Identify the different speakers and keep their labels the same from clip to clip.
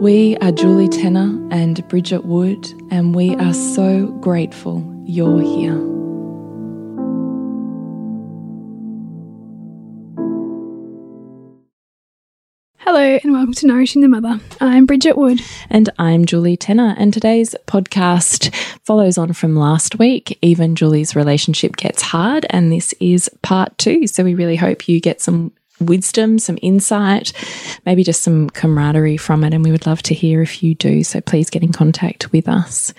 Speaker 1: We are Julie Tenner and Bridget Wood, and we are so grateful you're here.
Speaker 2: Hello and welcome to Nourishing the Mother. I'm Bridget Wood.
Speaker 1: And I'm Julie Tenner, and today's podcast follows on from last week. Even Julie's relationship gets hard, and this is part two. So we really hope you get some wisdom, some insight, maybe just some camaraderie from it. And we would love to hear if you do. So please get in contact with us.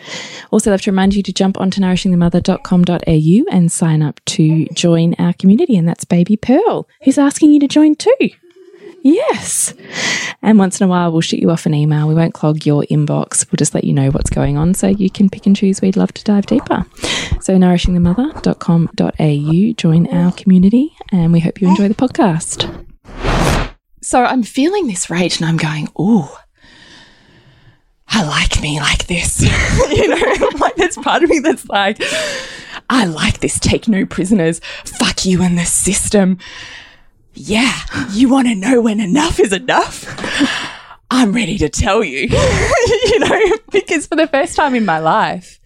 Speaker 1: Also, love to remind you to jump onto nourishingthemother.com.au and sign up to join our community. And that's Baby Pearl, who's asking you to join too. Yes. And once in a while, we'll shoot you off an email. We won't clog your inbox. We'll just let you know what's going on so you can pick and choose. We'd love to dive deeper. So, nourishingthemother.com.au, join our community, and we hope you enjoy the podcast. So, I'm feeling this rage and I'm going, oh, I like me like this. you know, like there's part of me that's like, I like this. Take no prisoners. Fuck you and the system yeah, you want to know when enough is enough? I'm ready to tell you, you know, because for the first time in my life,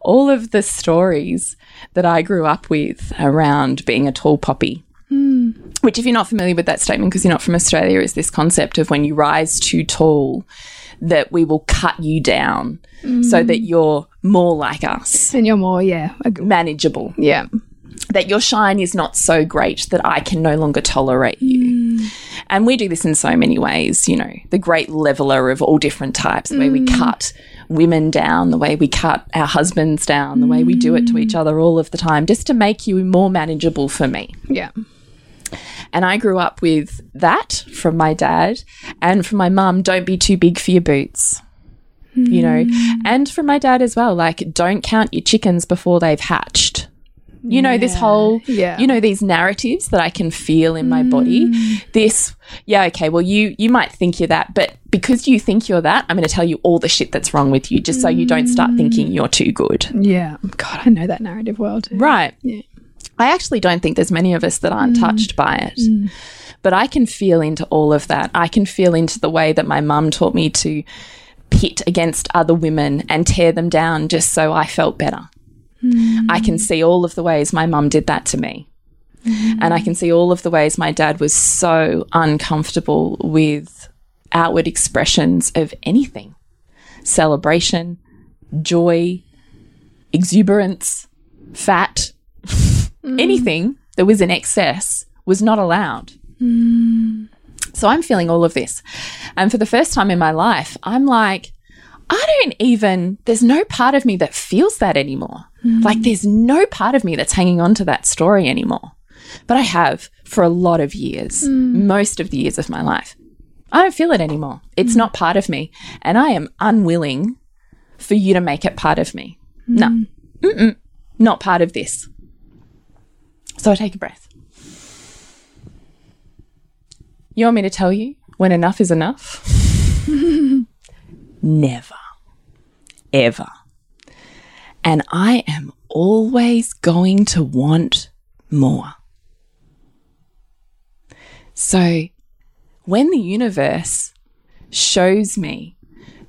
Speaker 1: all of the stories that I grew up with around being a tall poppy, mm. which, if you're not familiar with that statement because you're not from Australia, is this concept of when you rise too tall, that we will cut you down mm. so that you're more like us.
Speaker 2: And you're more, yeah,
Speaker 1: manageable.
Speaker 2: Yeah
Speaker 1: that your shine is not so great that I can no longer tolerate you. Mm. And we do this in so many ways, you know, the great leveler of all different types, the mm. way we mm. cut women down, the way we cut our husbands down, the mm. way we do it to each other all of the time, just to make you more manageable for me.
Speaker 2: Yeah.
Speaker 1: And I grew up with that from my dad and from my mum don't be too big for your boots. You know, mm. and from my dad as well, like, don't count your chickens before they've hatched you know, yeah. this whole,
Speaker 2: yeah.
Speaker 1: you know, these narratives that I can feel in my mm. body. This, yeah, okay, well, you you might think you're that, but because you think you're that, I'm going to tell you all the shit that's wrong with you, just so you don't start thinking you're too good.
Speaker 2: Yeah, God, I know that narrative well too.
Speaker 1: Right.
Speaker 2: Yeah.
Speaker 1: I actually don't think there's many of us that aren't mm. touched by it. Mm. But I can feel into all of that. I can feel into the way that my mum taught me to pit against other women and tear them down just so I felt better. I can see all of the ways my mum did that to me. Mm. And I can see all of the ways my dad was so uncomfortable with outward expressions of anything celebration, joy, exuberance, fat, mm. anything that was in excess was not allowed.
Speaker 2: Mm.
Speaker 1: So I'm feeling all of this. And for the first time in my life, I'm like, I don't even, there's no part of me that feels that anymore. Mm. Like there's no part of me that's hanging on to that story anymore. But I have for a lot of years, mm. most of the years of my life. I don't feel it anymore. It's mm. not part of me. And I am unwilling for you to make it part of me. No, mm. mm -mm, not part of this. So I take a breath. You want me to tell you when enough is enough? Never, ever And I am always going to want more. So when the universe shows me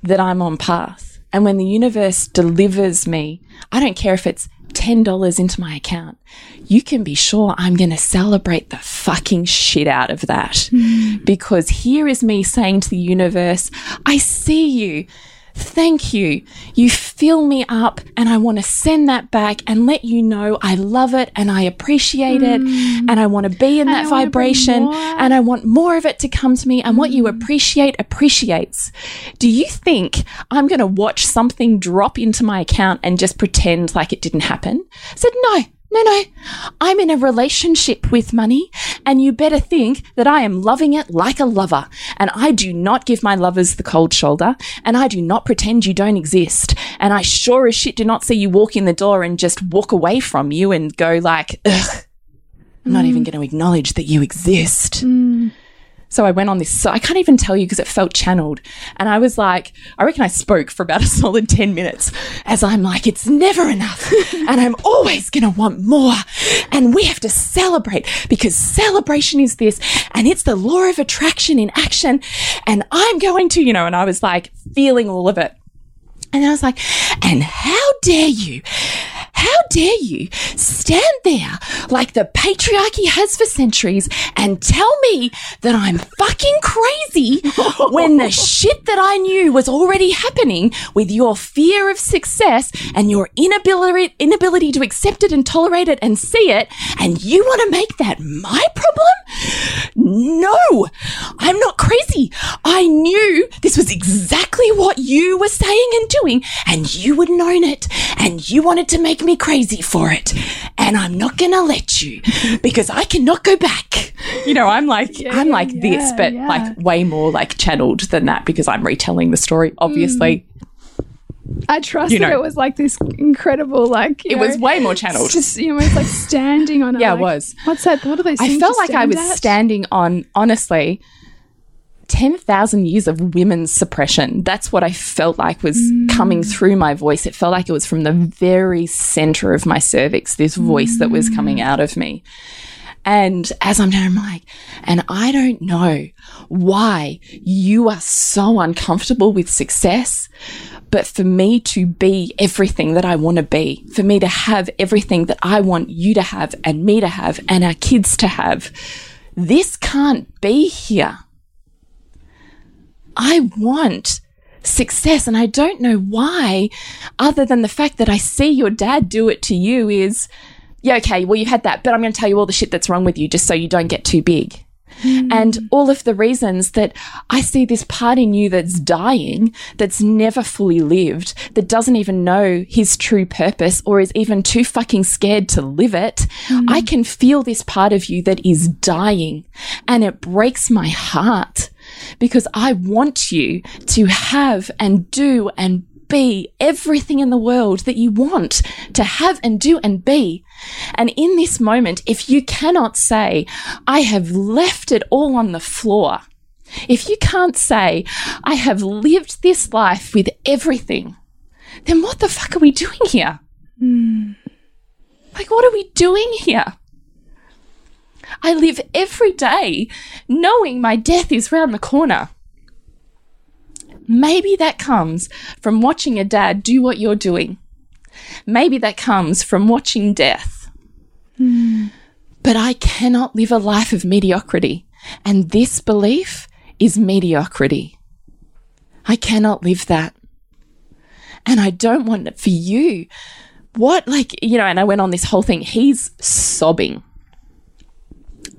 Speaker 1: that I'm on path and when the universe delivers me, I don't care if it's $10 into my account, you can be sure I'm going to celebrate the fucking shit out of that. Mm. Because here is me saying to the universe, I see you. Thank you. You fill me up, and I want to send that back and let you know I love it and I appreciate mm. it, and I want to be in that vibration, and I want more of it to come to me. And mm. what you mm. appreciate appreciates. Do you think I'm going to watch something drop into my account and just pretend like it didn't happen? I said, no, no, no, I'm in a relationship with money, and you better think that I am loving it like a lover. And I do not give my lovers the cold shoulder, and I do not pretend you don't exist. And I sure as shit do not see you walk in the door and just walk away from you and go like, ugh, I'm mm. not even mm. going to acknowledge that you exist. Mm. So I went on this. So I can't even tell you because it felt channeled. And I was like, I reckon I spoke for about a solid 10 minutes as I'm like, it's never enough. and I'm always going to want more. And we have to celebrate because celebration is this. And it's the law of attraction in action. And I'm going to, you know, and I was like feeling all of it. And I was like, and how dare you how dare you stand there like the patriarchy has for centuries and tell me that I'm fucking crazy when the shit that I knew was already happening with your fear of success and your inability, inability to accept it and tolerate it and see it. And you want to make that my problem? No, I'm not crazy. I knew this was exactly what you were saying and doing and you had known it and you wanted to make me crazy for it. And I'm not going to let you because I cannot go back. You know, I'm like, yeah, I'm like yeah, this, but yeah. like way more like channeled than that because I'm retelling the story, obviously. Mm.
Speaker 2: I trust you know, that it was like this incredible, like
Speaker 1: it know, was way more channeled.
Speaker 2: Just you know, it's like standing on.
Speaker 1: yeah,
Speaker 2: like,
Speaker 1: it was.
Speaker 2: What's that? What are they?
Speaker 1: I felt like I was at? standing on. Honestly, 10,000 years of women's suppression. That's what I felt like was mm. coming through my voice. It felt like it was from the very center of my cervix, this voice mm. that was coming out of me. And as I'm there, I'm like, and I don't know why you are so uncomfortable with success, but for me to be everything that I want to be, for me to have everything that I want you to have and me to have and our kids to have, this can't be here. I want success. And I don't know why, other than the fact that I see your dad do it to you, is yeah, okay, well, you've had that, but I'm going to tell you all the shit that's wrong with you just so you don't get too big. Mm. And all of the reasons that I see this part in you that's dying, that's never fully lived, that doesn't even know his true purpose or is even too fucking scared to live it. Mm. I can feel this part of you that is dying and it breaks my heart because I want you to have and do and be everything in the world that you want to have and do and be. And in this moment, if you cannot say, I have left it all on the floor, if you can't say, I have lived this life with everything, then what the fuck are we doing here? Mm. Like, what are we doing here? I live every day knowing my death is round the corner. Maybe that comes from watching a dad do what you're doing. Maybe that comes from watching death. Mm. But I cannot live a life of mediocrity. And this belief is mediocrity. I cannot live that. And I don't want it for you. What, like, you know, and I went on this whole thing. He's sobbing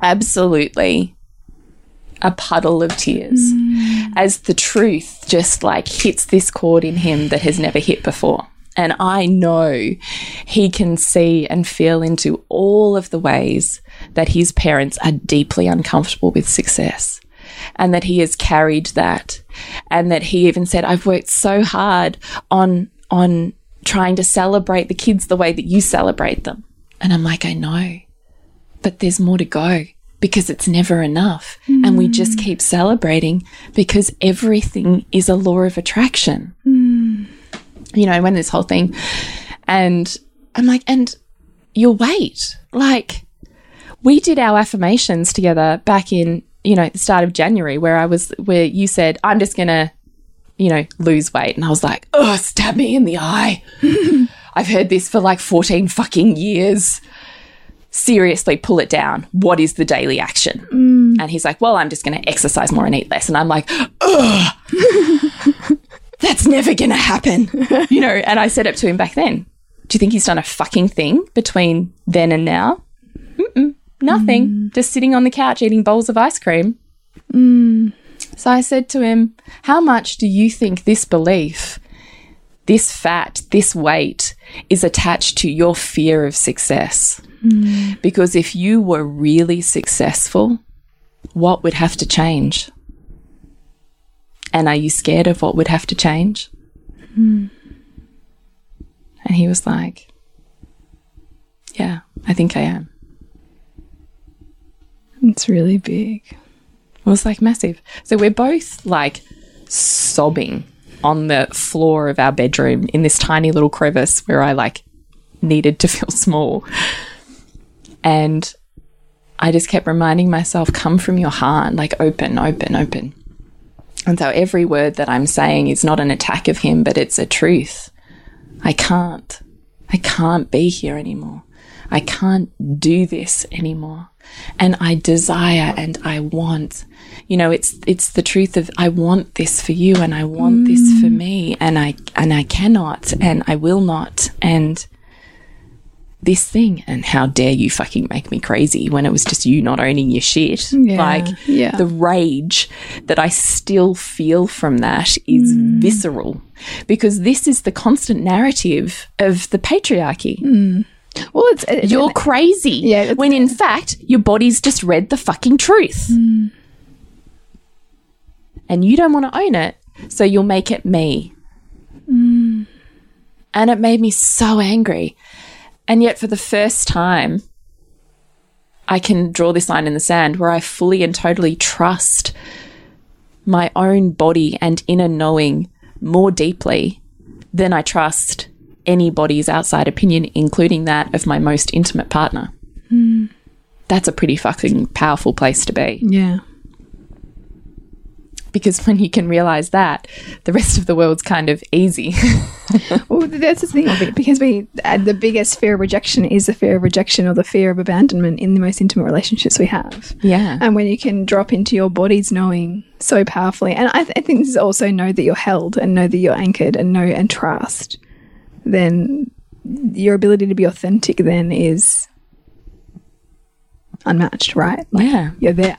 Speaker 1: absolutely a puddle of tears mm. as the truth just like hits this chord in him that has never hit before. And I know he can see and feel into all of the ways that his parents are deeply uncomfortable with success and that he has carried that. And that he even said, I've worked so hard on, on trying to celebrate the kids the way that you celebrate them. And I'm like, I know but there's more to go because it's never enough. Mm. And we just keep celebrating because everything is a law of attraction. Mm. You know, when this whole thing, And I'm like, and your weight, like, we did our affirmations together back in, you know, the start of January, where I was, where you said, I'm just gonna, you know, lose weight. And I was like, oh, stab me in the eye. I've heard this for like 14 fucking years. Seriously, pull it down. What is the daily action? Mm. And he's like, well, I'm just going to exercise more and eat less. And I'm like, ugh, that's never going to happen. you know, and I said it to him back then. Do you think he's done a fucking thing between then and now? Mm-mm, nothing. Mm. Just sitting on the couch eating bowls of ice cream. Mm. So I said to him, How much do you think this belief, this fat, this weight is attached to your fear of success? Mm. Because if you were really successful, what would have to change? And are you scared of what would have to change? Mm. And he was like, Yeah, I think I am.
Speaker 2: It's really big.
Speaker 1: It was like massive. So we're both like sobbing on the floor of our bedroom in this tiny little crevice where I like needed to feel small. And I just kept reminding myself, come from your heart, like open, open, open. And so every word that I'm saying is not an attack of him, but it's a truth. I can't. I can't be here anymore. I can't do this anymore. And I desire and I want. You know, it's it's the truth of I want this for you and I want this for me and I and I cannot and I will not and this thing and how dare you fucking make me crazy when it was just you not owning your shit.
Speaker 2: Yeah,
Speaker 1: Like
Speaker 2: yeah.
Speaker 1: the rage that I still feel from that is
Speaker 2: Mm.
Speaker 1: visceral because this is the constant narrative of the patriarchy.
Speaker 2: Well, it's, it's
Speaker 1: You're crazy.
Speaker 2: Yeah,
Speaker 1: When in fact, your body's just read the fucking truth.
Speaker 2: Mm.
Speaker 1: And you don't want to own it, so you'll make it me.
Speaker 2: Mm.
Speaker 1: And it made me so angry. And yet, for the first time, I can draw this line in the sand where I fully and totally trust my own body and inner knowing more deeply than I trust anybody's outside opinion, including that of my most intimate partner. That's a pretty fucking powerful place to be.
Speaker 2: yeah.
Speaker 1: Because when you can realize that, the rest of the world's kind of easy.
Speaker 2: Well, that's the thing because we uh, the biggest fear of rejection is the fear of rejection or the fear of abandonment in the most intimate relationships we have.
Speaker 1: yeah.
Speaker 2: And when you can drop into your body's knowing so powerfully, and I, th I think this is also know that you're held and know that you're anchored and know and trust, then your ability to be authentic then is unmatched, right? Like
Speaker 1: yeah.
Speaker 2: you're there.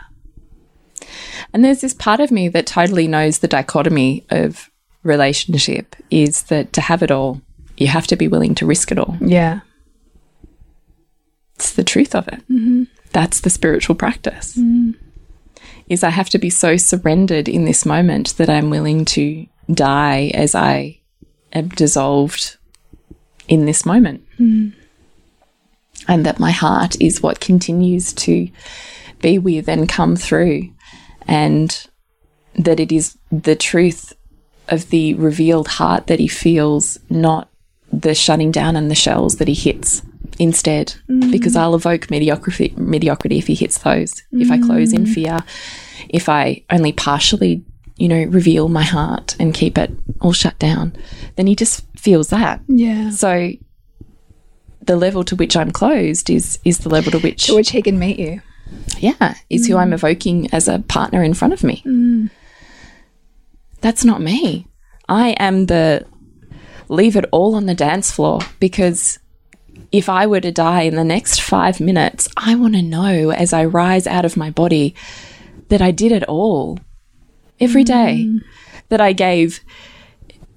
Speaker 1: And there's this part of me that totally knows the dichotomy of relationship is that to have it all, you have to be willing to risk it all.
Speaker 2: Yeah.
Speaker 1: It's the truth of it. Mm-hmm. That's the spiritual practice. Mm. Is I have to be so surrendered in this moment that I'm willing to die as I am dissolved in this moment. Mm. And that my heart is what continues to be with and come through. And that it is the truth of the revealed heart that he feels, not the shutting down and the shells that he hits instead. Mm. Because I'll evoke mediocrity, mediocrity if he hits those. If I close in mm. fear, if I only partially, you know, reveal my heart and keep it all shut down, then he just feels that.
Speaker 2: Yeah.
Speaker 1: So the level to which I'm closed is is the level to which
Speaker 2: To which he can meet you.
Speaker 1: yeah, is who I'm mm. evoking as a partner in front of me. Mm. That's not me. I am the leave it all on the dance floor because if I were to die in the next five minutes, I want to know as I rise out of my body that I did it all every day, mm. that I gave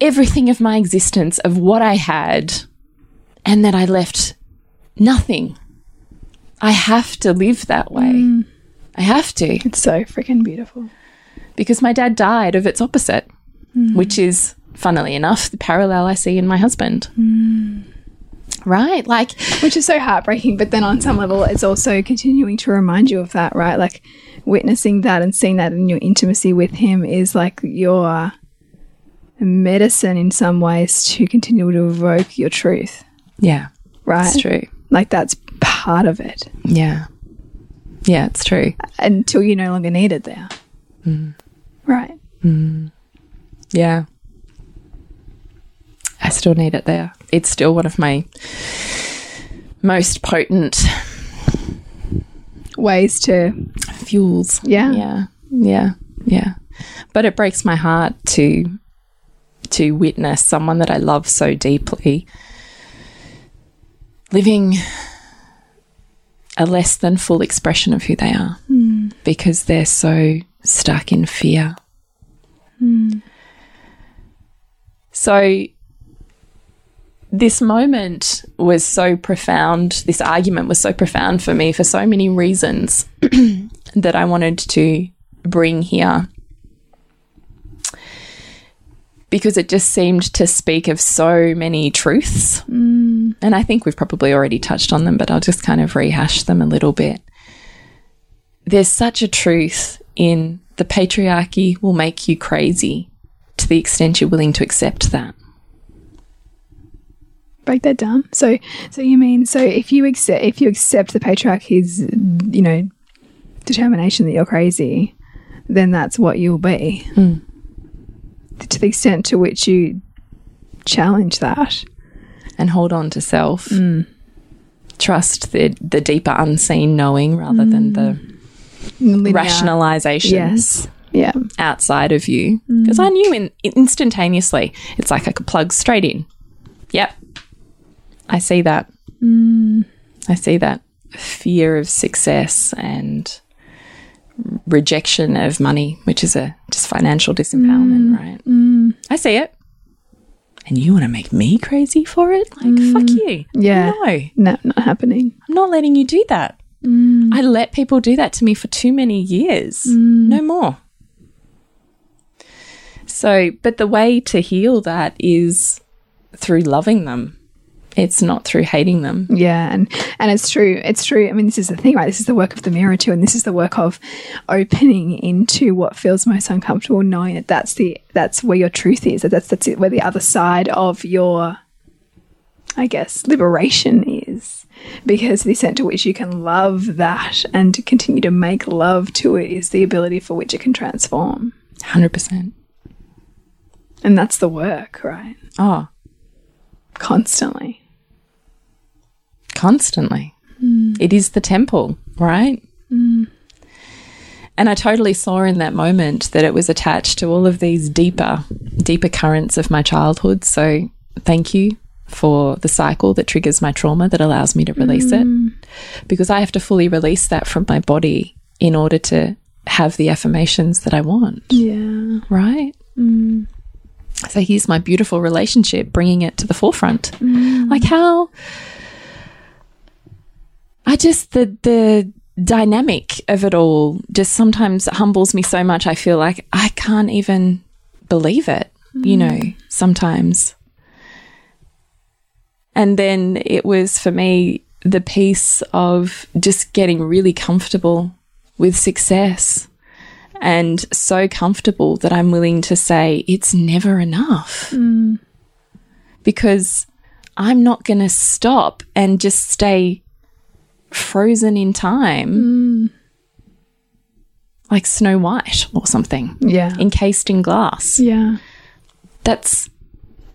Speaker 1: everything of my existence of what I had, and that I left nothing. I have to live that way. Mm. I have to
Speaker 2: It's so freaking beautiful.
Speaker 1: because my dad died of its opposite, mm. which is, funnily enough, the parallel I see in my husband. Mm. Right? Like,
Speaker 2: Which is so heartbreaking, but then on some level, it's also continuing to remind you of that, right? Like witnessing that and seeing that in your intimacy with him is like your medicine in some ways to continue to evoke your truth.
Speaker 1: Yeah.
Speaker 2: right?
Speaker 1: It's true.
Speaker 2: Like that's part of it
Speaker 1: Yeah. Yeah, it's true.
Speaker 2: until you no longer need it there. Mm. Right. Mm.
Speaker 1: Yeah. I still need it there. It's still one of my most potent
Speaker 2: Ways to,
Speaker 1: fuels.
Speaker 2: yeah.
Speaker 1: Yeah. Yeah. Yeah. But it breaks my heart to to witness someone that I love so deeply living a less than full expression of who they are hmm. because they're so stuck in fear. Hmm. So this moment was so profound, this argument was so profound for me for so many reasons that I wanted to bring here. Because it just seemed to speak of so many truths. Mm. And I think we've probably already touched on them, but I'll just kind of rehash them a little bit. There's such a truth in the patriarchy will make you crazy to the extent you're willing to accept that.
Speaker 2: break that down. So, so you mean so if you accept if you accept the patriarchy's you know determination that you're crazy, then that's what you'll be. Hmm. To the extent to which you challenge that,
Speaker 1: and hold on to self. Mm. Trust the the deeper unseen knowing rather than mm. the
Speaker 2: linear-
Speaker 1: rationalizations
Speaker 2: Yes. Yeah.
Speaker 1: outside of you. Mm. Because I knew in, instantaneously, it's like I could plug straight in. Yep, I see that. I see that fear of success and rejection of money, which is a just financial disempowerment, mm, right? Mm. I see it. And you want to make me crazy for it? Like, mm, fuck you.
Speaker 2: Yeah.
Speaker 1: No.
Speaker 2: No, not happening.
Speaker 1: I'm not letting you do that. I let people do that to me for too many years. No more. So, but the way to heal that is through loving them. It's not through hating them.
Speaker 2: Yeah, and and it's true. It's true. I mean, this is the thing, right? This is the work of the mirror too, and this is the work of opening into what feels most uncomfortable, knowing that that's the that's where your truth is. That that's that's it, where the other side of your, I guess, liberation is. Because the extent to which you can love that and to continue to make love to it is the ability for which it can transform,
Speaker 1: 100%.
Speaker 2: and that's the work, right?
Speaker 1: Oh,
Speaker 2: Constantly.
Speaker 1: Constantly. Hmm. It is the temple, right? Hmm. And I totally saw in that moment that it was attached to all of these deeper, deeper currents of my childhood. So thank you for the cycle that triggers my trauma that allows me to release it. Hmm. Because I have to fully release that from my body in order to have the affirmations that I want,
Speaker 2: Yeah.
Speaker 1: right? So here's my beautiful relationship, bringing it to the forefront. Like how I just the the dynamic of it all just sometimes humbles me so much. I feel like I can't even believe it. You know, mm. sometimes. And then it was for me the piece of just getting really comfortable with success and so comfortable that I'm willing to say it's never enough. Mm. Because I'm not going to stop and just stay frozen in time mm. like Snow White or something,
Speaker 2: Yeah.
Speaker 1: encased in glass.
Speaker 2: Yeah.
Speaker 1: That's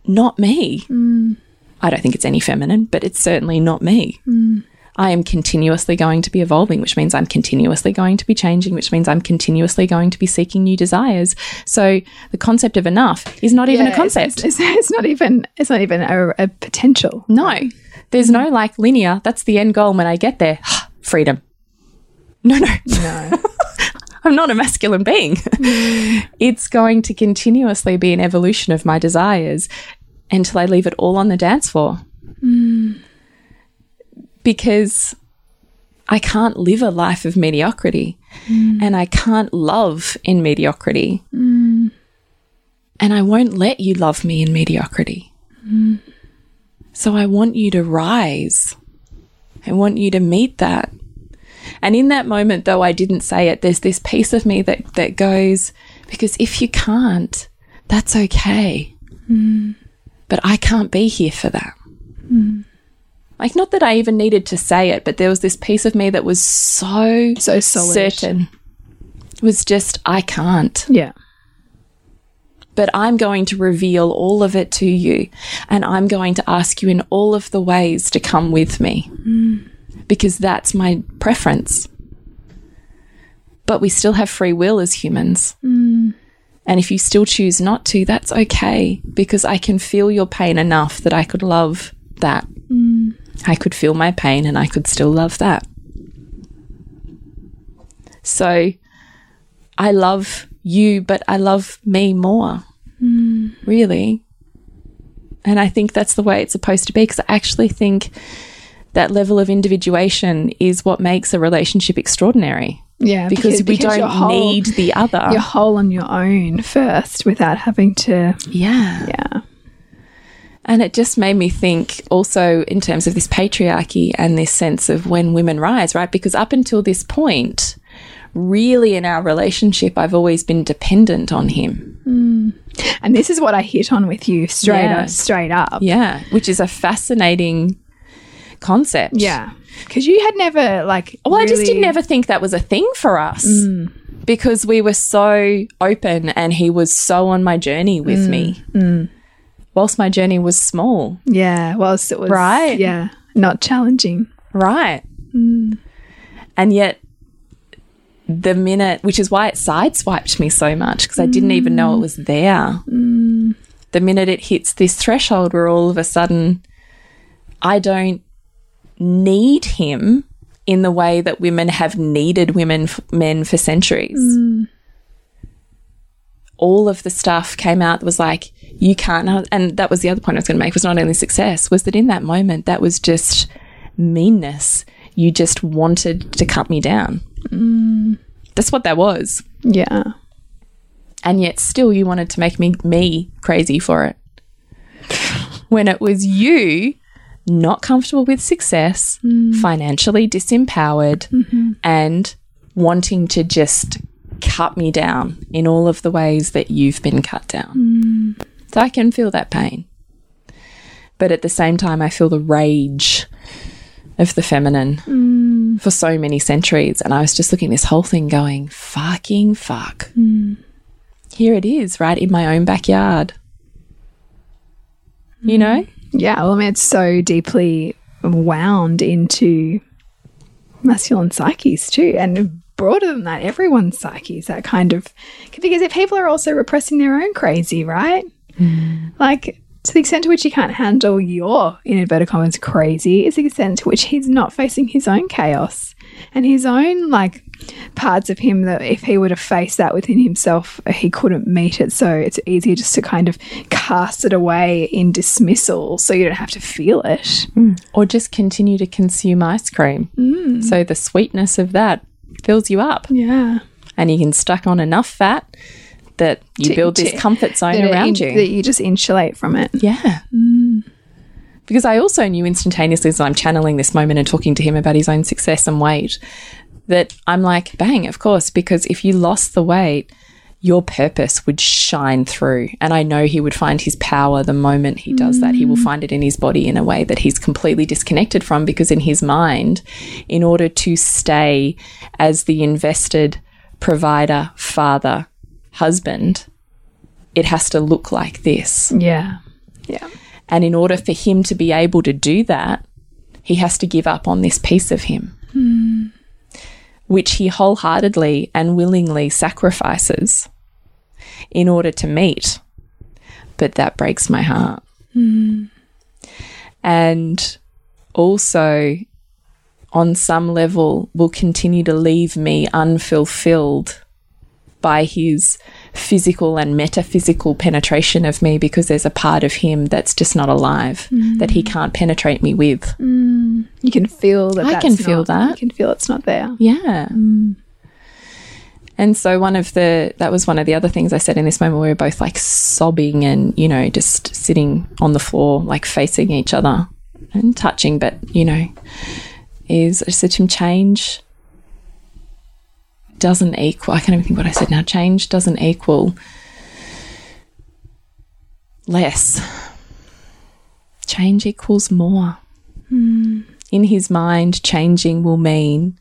Speaker 1: not me. Mm. I don't think it's any feminine, but it's certainly not me. Mm. I am continuously going to be evolving, which means I'm continuously going to be changing, which means I'm continuously going to be seeking new desires. So the concept of enough is not even a concept.
Speaker 2: It's, it's, it's not even. It's not even a, a potential.
Speaker 1: no, there's no like linear, that's the end goal. When I get there, freedom. No, no,
Speaker 2: No.
Speaker 1: I'm not a masculine being. it's going to continuously be an evolution of my desires until I leave it all on the dance floor. Hmm. Because I can't live a life of mediocrity mm. and I can't love in mediocrity. Mm. And I won't let you love me in mediocrity. Mm. So I want you to rise. I want you to meet that. And in that moment, though I didn't say it, there's this piece of me that, that goes, because if you can't, that's okay. But I can't be here for that. Like, not that I even needed to say it, but there was this piece of me that was so,
Speaker 2: So solid.
Speaker 1: certain. It was just, I can't.
Speaker 2: Yeah.
Speaker 1: But I'm going to reveal all of it to you. And I'm going to ask you in all of the ways to come with me. Mm. Because that's my preference. But we still have free will as humans. Mm. And if you still choose not to, that's okay because I can feel your pain enough that I could love that. Mm. I could feel my pain and I could still love that. So I love you, but I love me more. Mm. Really. And I think that's the way it's supposed to be because I actually think that level of individuation is what makes a relationship extraordinary
Speaker 2: Yeah.
Speaker 1: because, we
Speaker 2: you're
Speaker 1: don't
Speaker 2: whole-
Speaker 1: need the other.
Speaker 2: You're whole on your own first without having to.
Speaker 1: yeah.
Speaker 2: Yeah.
Speaker 1: And it just made me think also in terms of this patriarchy and this sense of when women rise, right? Because up until this point, really in our relationship, I've always been dependent on him. Hmm.
Speaker 2: And this is what I hit on with you straight
Speaker 1: Yeah.
Speaker 2: up, straight up.
Speaker 1: Yeah. Which is a fascinating concept.
Speaker 2: Yeah. Because you had never like.
Speaker 1: Well, I just didn't ever think that was a thing for us hmm. because we were so open and he was so on my journey with hmm. me. Whilst my journey was small.
Speaker 2: Yeah. Whilst it was.
Speaker 1: Right.
Speaker 2: Yeah. Not challenging.
Speaker 1: Right. Mm. And yet, the minute, which is why it sideswiped me so much because I didn't even know it was there. Mm. The minute it hits this threshold where all of a sudden I don't need him in the way that women have needed women f- men for centuries. Mm. All of the stuff came out that was like you can't and that was the other point I was going to make was not only success was that in that moment that was just meanness. You just wanted to cut me down. Mm. That's what that was.
Speaker 2: Yeah.
Speaker 1: And yet still you wanted to make me me crazy for it. when it was you not comfortable with success, mm. financially disempowered, mm-hmm. and wanting to just cut me down in all of the ways that you've been cut down. Mm. So I can feel that pain. But at the same time, I feel the rage of the feminine mm. for so many centuries. And I was just looking at this whole thing going, fucking fuck. Mm. Here it is, right in my own backyard. You know? Mm.
Speaker 2: Yeah. Well, I mean, it's so deeply wound into masculine psyches too. And broader than that, everyone's psyches, that kind of. Because if people are also repressing their own crazy, right? Like, to the extent to which he can't handle your, in inverted commas, crazy, is the extent to which he's not facing his own chaos and his own, like, parts of him that if he were to face that within himself, he couldn't meet it. So it's easier just to kind of cast it away in dismissal so you don't have to feel it. Mm.
Speaker 1: Or just continue to consume ice cream. Mm. So the sweetness of that fills you up.
Speaker 2: Yeah.
Speaker 1: And you can stack on enough fat that you
Speaker 2: To-
Speaker 1: build this
Speaker 2: to-
Speaker 1: comfort zone around
Speaker 2: in-
Speaker 1: you.
Speaker 2: that you just insulate from it.
Speaker 1: Yeah. Because I also knew instantaneously as I'm channeling this moment and talking to him about his own success and weight, that I'm like, bang, of course, because if you lost the weight, your purpose would shine through. And I know he would find his power the moment he does that. He will mm. find it in his body in a way that he's completely disconnected from because in his mind, in order to stay as the invested provider, father, husband, it has to look like this.
Speaker 2: Yeah. Yeah.
Speaker 1: And in order for him to be able to do that, he has to give up on this piece of him, hmm. which he wholeheartedly and willingly sacrifices in order to meet. But that breaks my heart. Hmm. And also, on some level, will continue to leave me unfulfilled by his physical and metaphysical penetration of me because there's a part of him that's just not alive that he mm. can't penetrate me with. Mm.
Speaker 2: You can feel that.
Speaker 1: I can feel
Speaker 2: not-
Speaker 1: that.
Speaker 2: You can feel it's not there.
Speaker 1: Yeah. Mm. And so one of the that was one of the other things I said in this moment we were both like sobbing and you know just sitting on the floor like facing each other and touching but you know is I said to him change doesn't equal I can't even think what I said now change doesn't equal less. Change equals more. Hmm. In his mind, changing will mean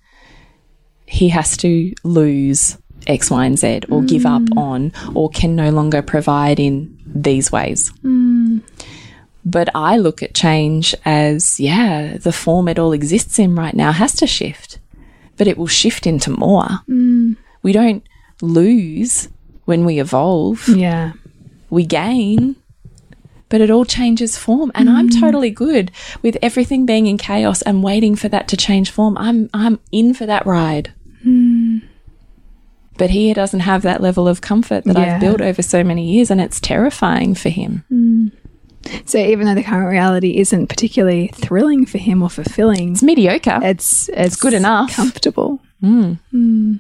Speaker 1: he has to lose X, Y, and Z or give up hmm. on or can no longer provide in these ways. Hmm. But I look at change as, yeah, the form it all exists in right now has to shift, but it will shift into more. Mm. We don't lose when we evolve,
Speaker 2: Yeah.
Speaker 1: we gain, but it all changes form. And I'm mm. totally good with everything being in chaos and waiting for that to change form. I'm, I'm in for that ride. Mm. But he doesn't have that level of comfort that
Speaker 2: Yeah.
Speaker 1: I've built over so many years, and it's terrifying for him.
Speaker 2: So even though the current reality isn't particularly thrilling for him or fulfilling,
Speaker 1: It's mediocre.
Speaker 2: it's it's
Speaker 1: good enough.
Speaker 2: comfortable. Mm. Mm.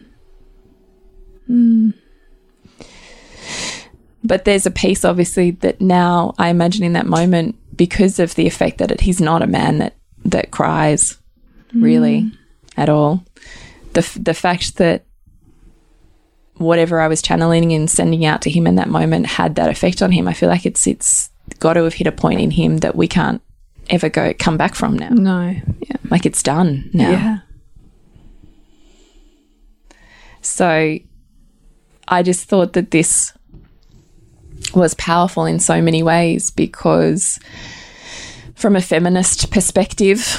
Speaker 2: Mm.
Speaker 1: But there's a piece, obviously, that now I imagine in that moment, because of the effect that it, he's not a man that that cries, really, at all. The the fact that whatever I was channeling and sending out to him in that moment had that effect on him, I feel like it's it's got to have hit a point in him that we can't ever go come back from now.
Speaker 2: No. Yeah.
Speaker 1: Like it's done now.
Speaker 2: Yeah.
Speaker 1: So I just thought that this was powerful in so many ways because, from a feminist perspective,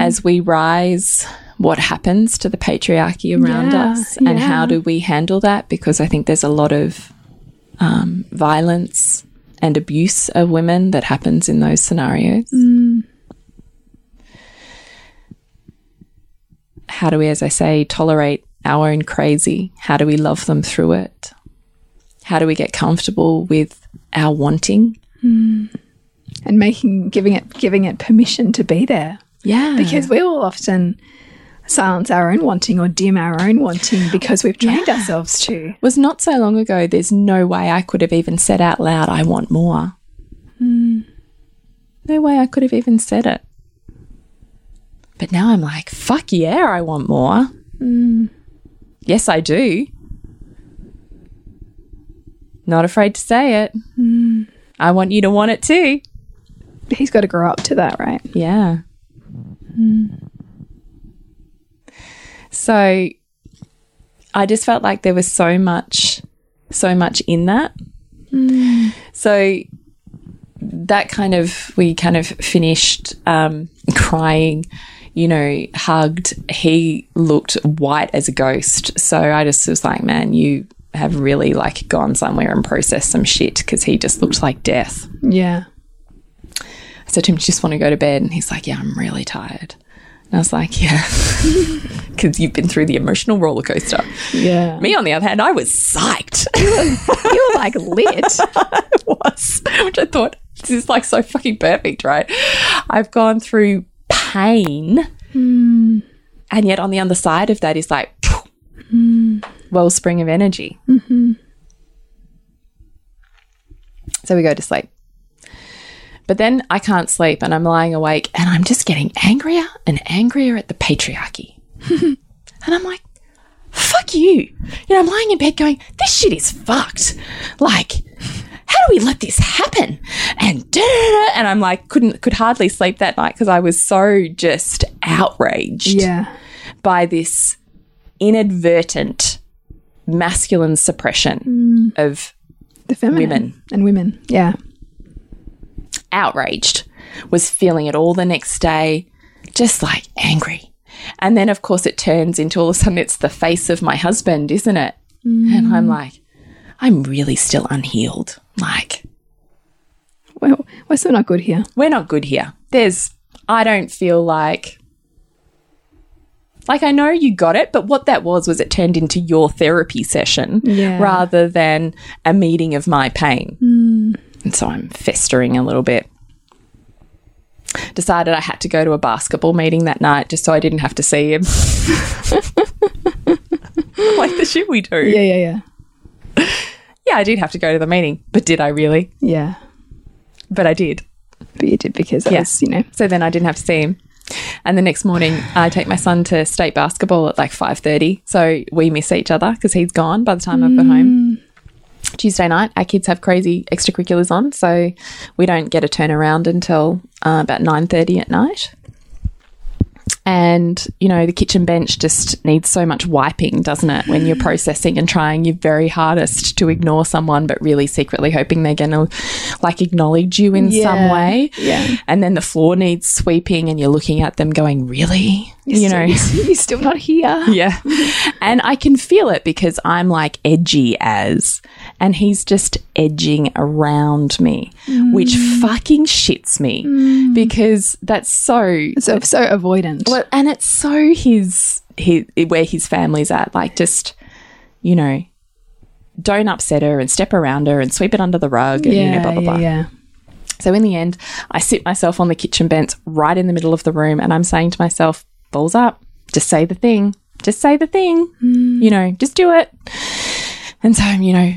Speaker 1: as we rise, what happens to the patriarchy around
Speaker 2: Yeah,
Speaker 1: us and how do we handle that? Because I think there's a lot of um, violence and abuse of women that happens in those scenarios. Mm. how do we, as I say, tolerate our own crazy? How do we love them through it? How do we get comfortable with our wanting? Mm.
Speaker 2: And making giving it giving it permission to be there.
Speaker 1: Yeah.
Speaker 2: Because we will often silence our own wanting or dim our own wanting because we've trained ourselves to.
Speaker 1: was not so long ago, there's no way I could have even said out loud, I want more. Hmm. No way I could have even said it. But now I'm like, fuck yeah, I want more. Hmm. Yes, I do. Not afraid to say it. Hmm. I want you to want it too.
Speaker 2: He's got to grow up to that, right?
Speaker 1: Yeah. So I just felt like there was so much, so much in that. So that kind of, we kind of finished um, crying, you know, hugged. He looked white as a ghost. So I just was like, man, you have really like gone somewhere and processed some shit because he just looked like death.
Speaker 2: Yeah.
Speaker 1: I said to him, "Do you just want to go to bed?" And he's like, "Yeah, I'm really tired." And I was like, "Yeah," because you've been through the emotional roller coaster.
Speaker 2: Yeah.
Speaker 1: Me, on the other hand, I was psyched.
Speaker 2: you were like lit.
Speaker 1: was, which I thought this is like so fucking perfect, right? I've gone through pain, hmm. and yet on the other side of that is like hmm. wellspring of energy. Mm-hmm. So we go to sleep. But then I can't sleep and I'm lying awake and I'm just getting angrier and angrier at the patriarchy. and I'm like, fuck you. You know, I'm lying in bed going, this shit is fucked. Like, how do we let this happen? And da, da, da, and I'm like, couldn't could hardly sleep that night because I was so just outraged
Speaker 2: Yeah.
Speaker 1: by this inadvertent masculine suppression mm. of
Speaker 2: The feminine.
Speaker 1: Women.
Speaker 2: And women. Yeah.
Speaker 1: Outraged, was feeling it all the next day, just like angry. And then, of course, it turns into all of a sudden it's the face of my husband, isn't it? And I'm mm. like, I'm really still unhealed. Like,
Speaker 2: Well, we're still not good here.
Speaker 1: we're not good here. There's, I don't feel like, like I know you got it, but what that was was it turned into your therapy session
Speaker 2: Yeah.
Speaker 1: rather than a meeting of my pain. Mm. And so I'm festering a little bit. Decided I had to go to a basketball meeting that night just so I didn't have to see him. like the shit we do.
Speaker 2: Yeah, yeah, yeah.
Speaker 1: Yeah, I did have to go to the meeting, but did I really?
Speaker 2: Yeah.
Speaker 1: But I did.
Speaker 2: But you did because
Speaker 1: Yeah.
Speaker 2: was, you know,
Speaker 1: So then I didn't have to see him. And the next morning, I take my son to state basketball at like five thirty. So we miss each other because he's gone by the time I've got home. Tuesday night, our kids have crazy extracurriculars on, so we don't get a turnaround until uh, about nine thirty at night and you know the kitchen bench just needs so much wiping doesn't it when you're processing and trying your very hardest to ignore someone but really secretly hoping they're going to like acknowledge you in
Speaker 2: Yeah.
Speaker 1: some way
Speaker 2: Yeah.
Speaker 1: and then the floor needs sweeping and you're looking at them going really you know
Speaker 2: you're still not here.
Speaker 1: yeah. And I can feel it because I'm like edgy as, and he's just edging around me, which mm. fucking shits me mm. because that's so,
Speaker 2: So so avoidant.
Speaker 1: well, and it's so his, his, where his family's at. Like, just, you know, don't upset her and step around her and sweep it under the rug and, you know, blah, blah, blah.
Speaker 2: yeah.
Speaker 1: So in the end, I sit myself on the kitchen bench right in the middle of the room and I'm saying to myself, balls up, just say the thing, just say the thing, mm. you know, just do it. And so I'm, you know,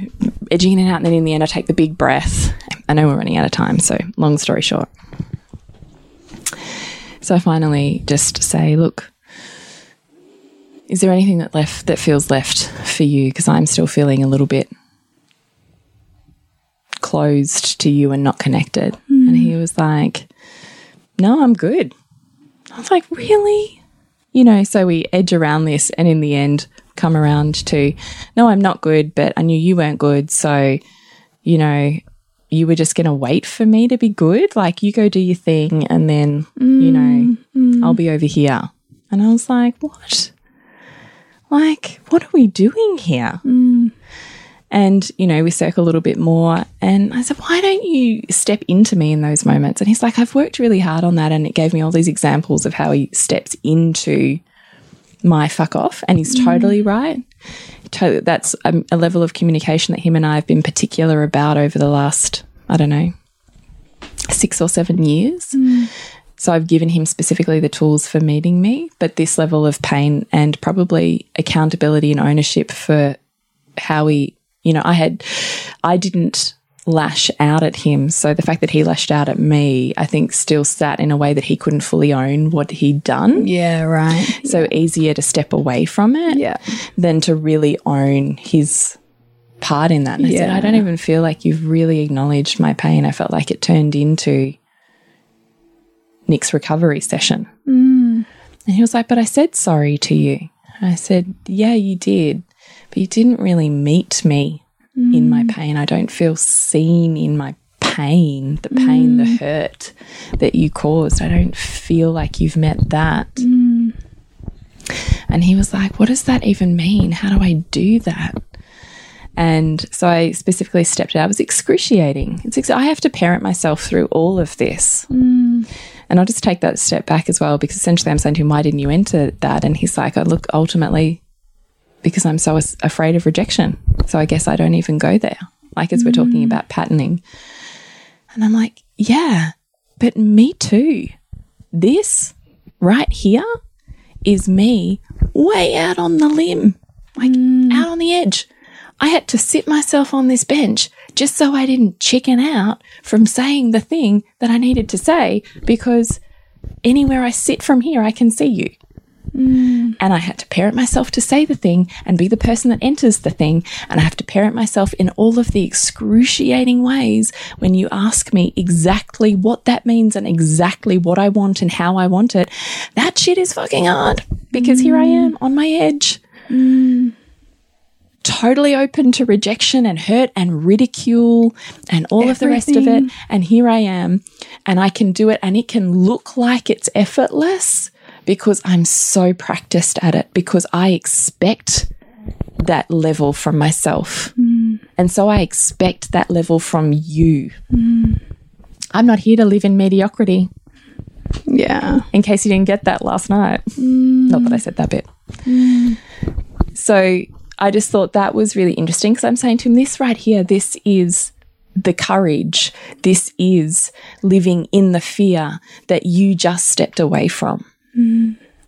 Speaker 1: edging in and out. And then in the end, I take the big breath. I know we're running out of time. So long story short. So I finally just say, look, is there anything that left that feels left for you? Because I'm still feeling a little bit closed to you and not connected. And he hmm. was like, No, I'm good. I was like, Really? You know, so we edge around this and in the end come around to, No, I'm not good, but I knew you weren't good. So, you know, you were just going to wait for me to be good. Like, you go do your thing and then, you know, mm-hmm. I'll be over here. And I was like, What? Like, what are we doing here? Mm. And, you know, we circle a little bit more. And I said, why don't you step into me in those moments? And he's like, I've worked really hard on that. And it gave me all these examples of how he steps into my fuck off. And he's totally mm. right. To- That's a, a level of communication that him and I have been particular about over the last, I don't know, six or seven years. Mm. So I've given him specifically the tools for meeting me, but this level of pain and probably accountability and ownership for how he, you know, I had, I didn't lash out at him. So the fact that he lashed out at me, I think still sat in a way that he couldn't fully own what he'd done.
Speaker 2: Yeah, right.
Speaker 1: So easier to step away from it
Speaker 2: Yeah.
Speaker 1: than to really own his part in that. And I said,
Speaker 2: Yeah.
Speaker 1: I don't even feel like you've really acknowledged my pain. I felt like it turned into Nick's recovery session. Mm. And he was like, But I said sorry to you. I said, Yeah, you did. But you didn't really meet me in my mm. pain. I don't feel seen in my pain, the pain, the mm. hurt that you caused. I don't feel like you've met that. Mm. And he was like, What does that even mean? How do I do that? And so I specifically stepped out. It was excruciating. It's ex- I have to parent myself through all of this. And I'll just take that step back as well because essentially I'm saying to him, Why didn't you enter that? And he's like, oh, Look, ultimately, because I'm so afraid of rejection. So I guess I don't even go there. Like as we're talking mm. about patterning. And I'm like, Yeah, but me too. This right here is me way out on the limb, like mm. out on the edge. I had to sit myself on this bench just so I didn't chicken out from saying the thing that I needed to say because anywhere I sit from here, I can see you. Mm. And I had to parent myself to say the thing and be the person that enters the thing. And I have to parent myself in all of the excruciating ways when you ask me exactly what that means and exactly what I want and how I want it. That shit is fucking hard because here I mm. am on my edge. Mm. Totally open to rejection and hurt and ridicule and all of the rest of it. And here I am, and I can do it, and it can look like it's effortless because I'm so practiced at it, because I expect that level from myself. Mm. And so I expect that level from you. Mm. I'm not here to live in mediocrity,
Speaker 2: Yeah.
Speaker 1: in case you didn't get that last night. Mm. Not that I said that bit. So I just thought that was really interesting because I'm saying to him, this right here, this is the courage. This is living in the fear that you just stepped away from.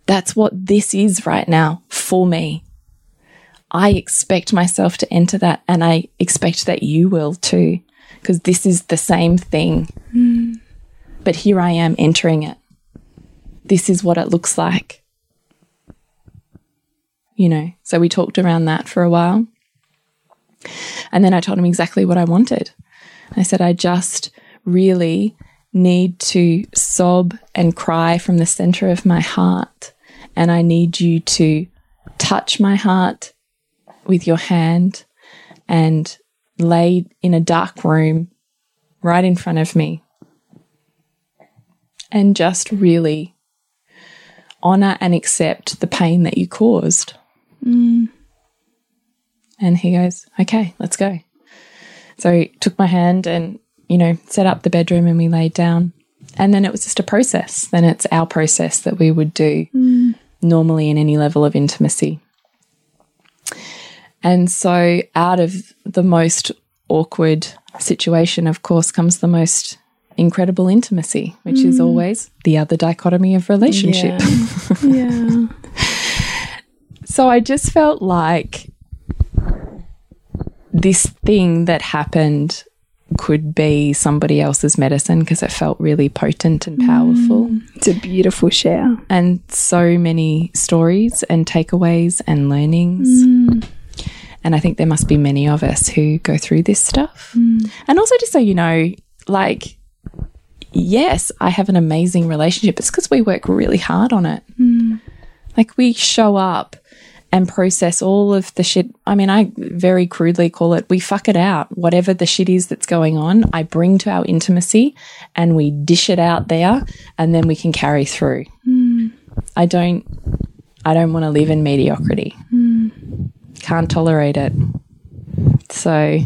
Speaker 1: That's what this is right now for me. I expect myself to enter that, and I expect that you will too, because this is the same thing. But here I am entering it. This is what it looks like. You know, so we talked around that for a while. And then I told him exactly what I wanted. I said, I just really need to sob and cry from the center of my heart. And I need you to touch my heart with your hand and lay in a dark room right in front of me. And just really honor and accept the pain that you caused. Mm. And he goes, okay, let's go. So he took my hand and, you know, set up the bedroom and we laid down. And then it was just a process. Then it's our process that we would do normally in any level of intimacy. And so out of the most awkward situation, of course, comes the most incredible intimacy, which is mm. always the other dichotomy of relationship.
Speaker 2: Yeah.
Speaker 1: So I just felt like this thing that happened could be somebody else's medicine because it felt really potent and powerful. Mm.
Speaker 2: it's a beautiful share.
Speaker 1: And so many stories and takeaways and learnings. Mm. And I think there must be many of us who go through this stuff. Mm. And also, just so you know, like, yes, I have an amazing relationship. It's because we work really hard on it. Like, we show up and process all of the shit. I mean, I very crudely call it we fuck it out. Whatever the shit is that's going on, I bring to our intimacy and we dish it out there and then we can carry through. I don't I don't want to live in mediocrity. Can't tolerate it. So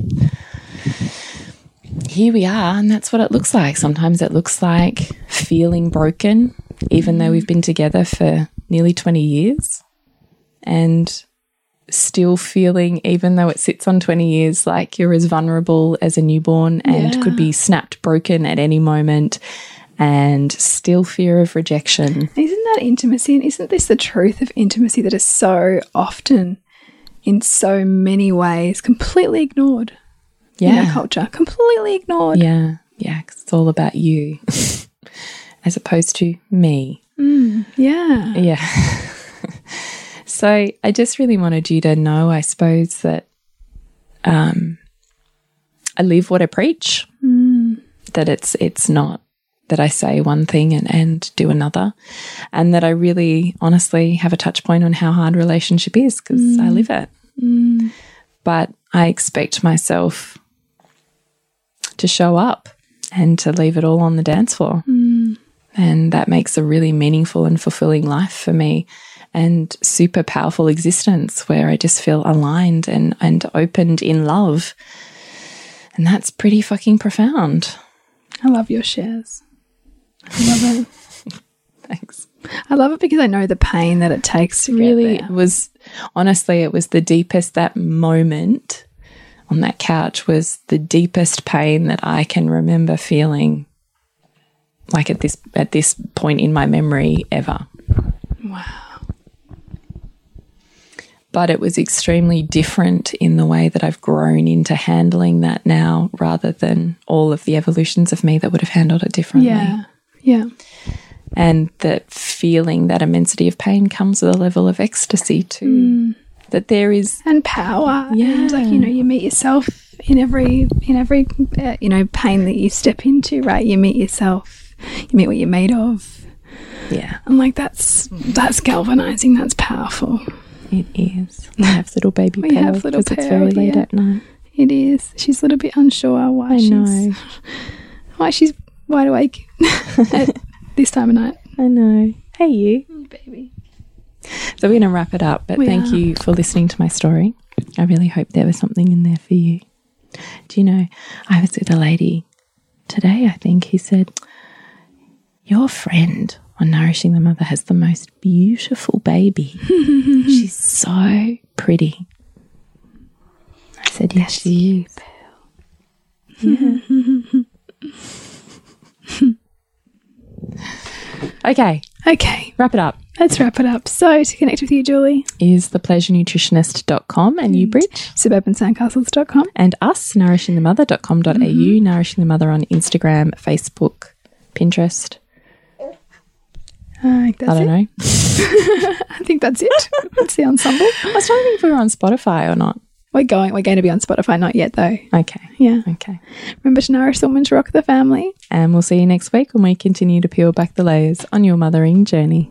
Speaker 1: here we are, and that's what it looks like. Sometimes it looks like feeling broken, even though we've been together for nearly 20 years, and still feeling, even though it sits on 20 years, like you're as vulnerable as a newborn and
Speaker 2: Yeah.
Speaker 1: could be snapped broken at any moment, and still fear of rejection.
Speaker 2: Isn't that intimacy? And isn't this the truth of intimacy that is so often, in so many ways, completely ignored in our
Speaker 1: Yeah.
Speaker 2: culture? Completely ignored.
Speaker 1: Yeah. Yeah. 'cause it's all about you as opposed to me.
Speaker 2: Mm, yeah.
Speaker 1: Yeah. so I just really wanted you to know, I suppose, that um, I live what I preach. Mm. That it's it's not that I say one thing and, and do another, and that I really honestly have a touch point on how hard relationship is because I mm. live it. Mm. But I expect myself to show up and to leave it all on the dance floor. And that makes a really meaningful and fulfilling life for me and super powerful existence where I just feel aligned and, and opened in love. And that's pretty fucking profound.
Speaker 2: I love your shares. I love it.
Speaker 1: Thanks.
Speaker 2: I love it because I know the pain that it takes to
Speaker 1: Really, was honestly, it was the deepest, that moment on that couch was the deepest pain that I can remember feeling like at this at this point in my memory ever.
Speaker 2: Wow.
Speaker 1: But it was extremely different in the way that I've grown into handling that now rather than all of the evolutions of me that would have handled it differently.
Speaker 2: Yeah. Yeah.
Speaker 1: And that feeling that immensity of pain comes with a level of ecstasy too. That there is,
Speaker 2: And power.
Speaker 1: Yeah.
Speaker 2: And like, you know, you meet yourself in every, in every, uh, you know, pain that you step into, right? You meet yourself. You meet what you're made of.
Speaker 1: yeah,
Speaker 2: I'm like, that's, that's galvanizing. That's powerful.
Speaker 1: It is. We have little baby
Speaker 2: We
Speaker 1: Pearl
Speaker 2: have little
Speaker 1: because it's very late
Speaker 2: yeah.
Speaker 1: at night.
Speaker 2: It is. She's a little bit unsure why
Speaker 1: I
Speaker 2: she's,
Speaker 1: know.
Speaker 2: why she's wide awake at this time of night.
Speaker 1: I know. Hey, you.
Speaker 2: Baby.
Speaker 1: So we're going to wrap it up, but
Speaker 2: We
Speaker 1: thank
Speaker 2: are.
Speaker 1: you for listening to my story. I really hope there was something in there for you. Do you know, I was with a lady today, I think, who said, Your friend on Nourishing the Mother has the most beautiful baby. She's so pretty. I said, Yes, she is. Okay,
Speaker 2: Okay,
Speaker 1: wrap it up.
Speaker 2: let's wrap it up. So, to connect with you, Julie,
Speaker 1: Is thepleasurenutritionist.com and you, Bridge?
Speaker 2: suburbansandcastles.com.
Speaker 1: and us, nourishingthemother.com.au, mm-hmm. Nourishing the Mother on Instagram, Facebook, Pinterest.
Speaker 2: I think that's
Speaker 1: I don't
Speaker 2: it.
Speaker 1: know.
Speaker 2: I think that's it. that's the ensemble.
Speaker 1: I was trying to think if we were on Spotify or not.
Speaker 2: We're going. We're going to be on Spotify. Not yet, though.
Speaker 1: Okay.
Speaker 2: Yeah.
Speaker 1: Okay.
Speaker 2: Remember to nourish someone to rock the family.
Speaker 1: And we'll see you next week when we continue to peel back the layers on your mothering journey.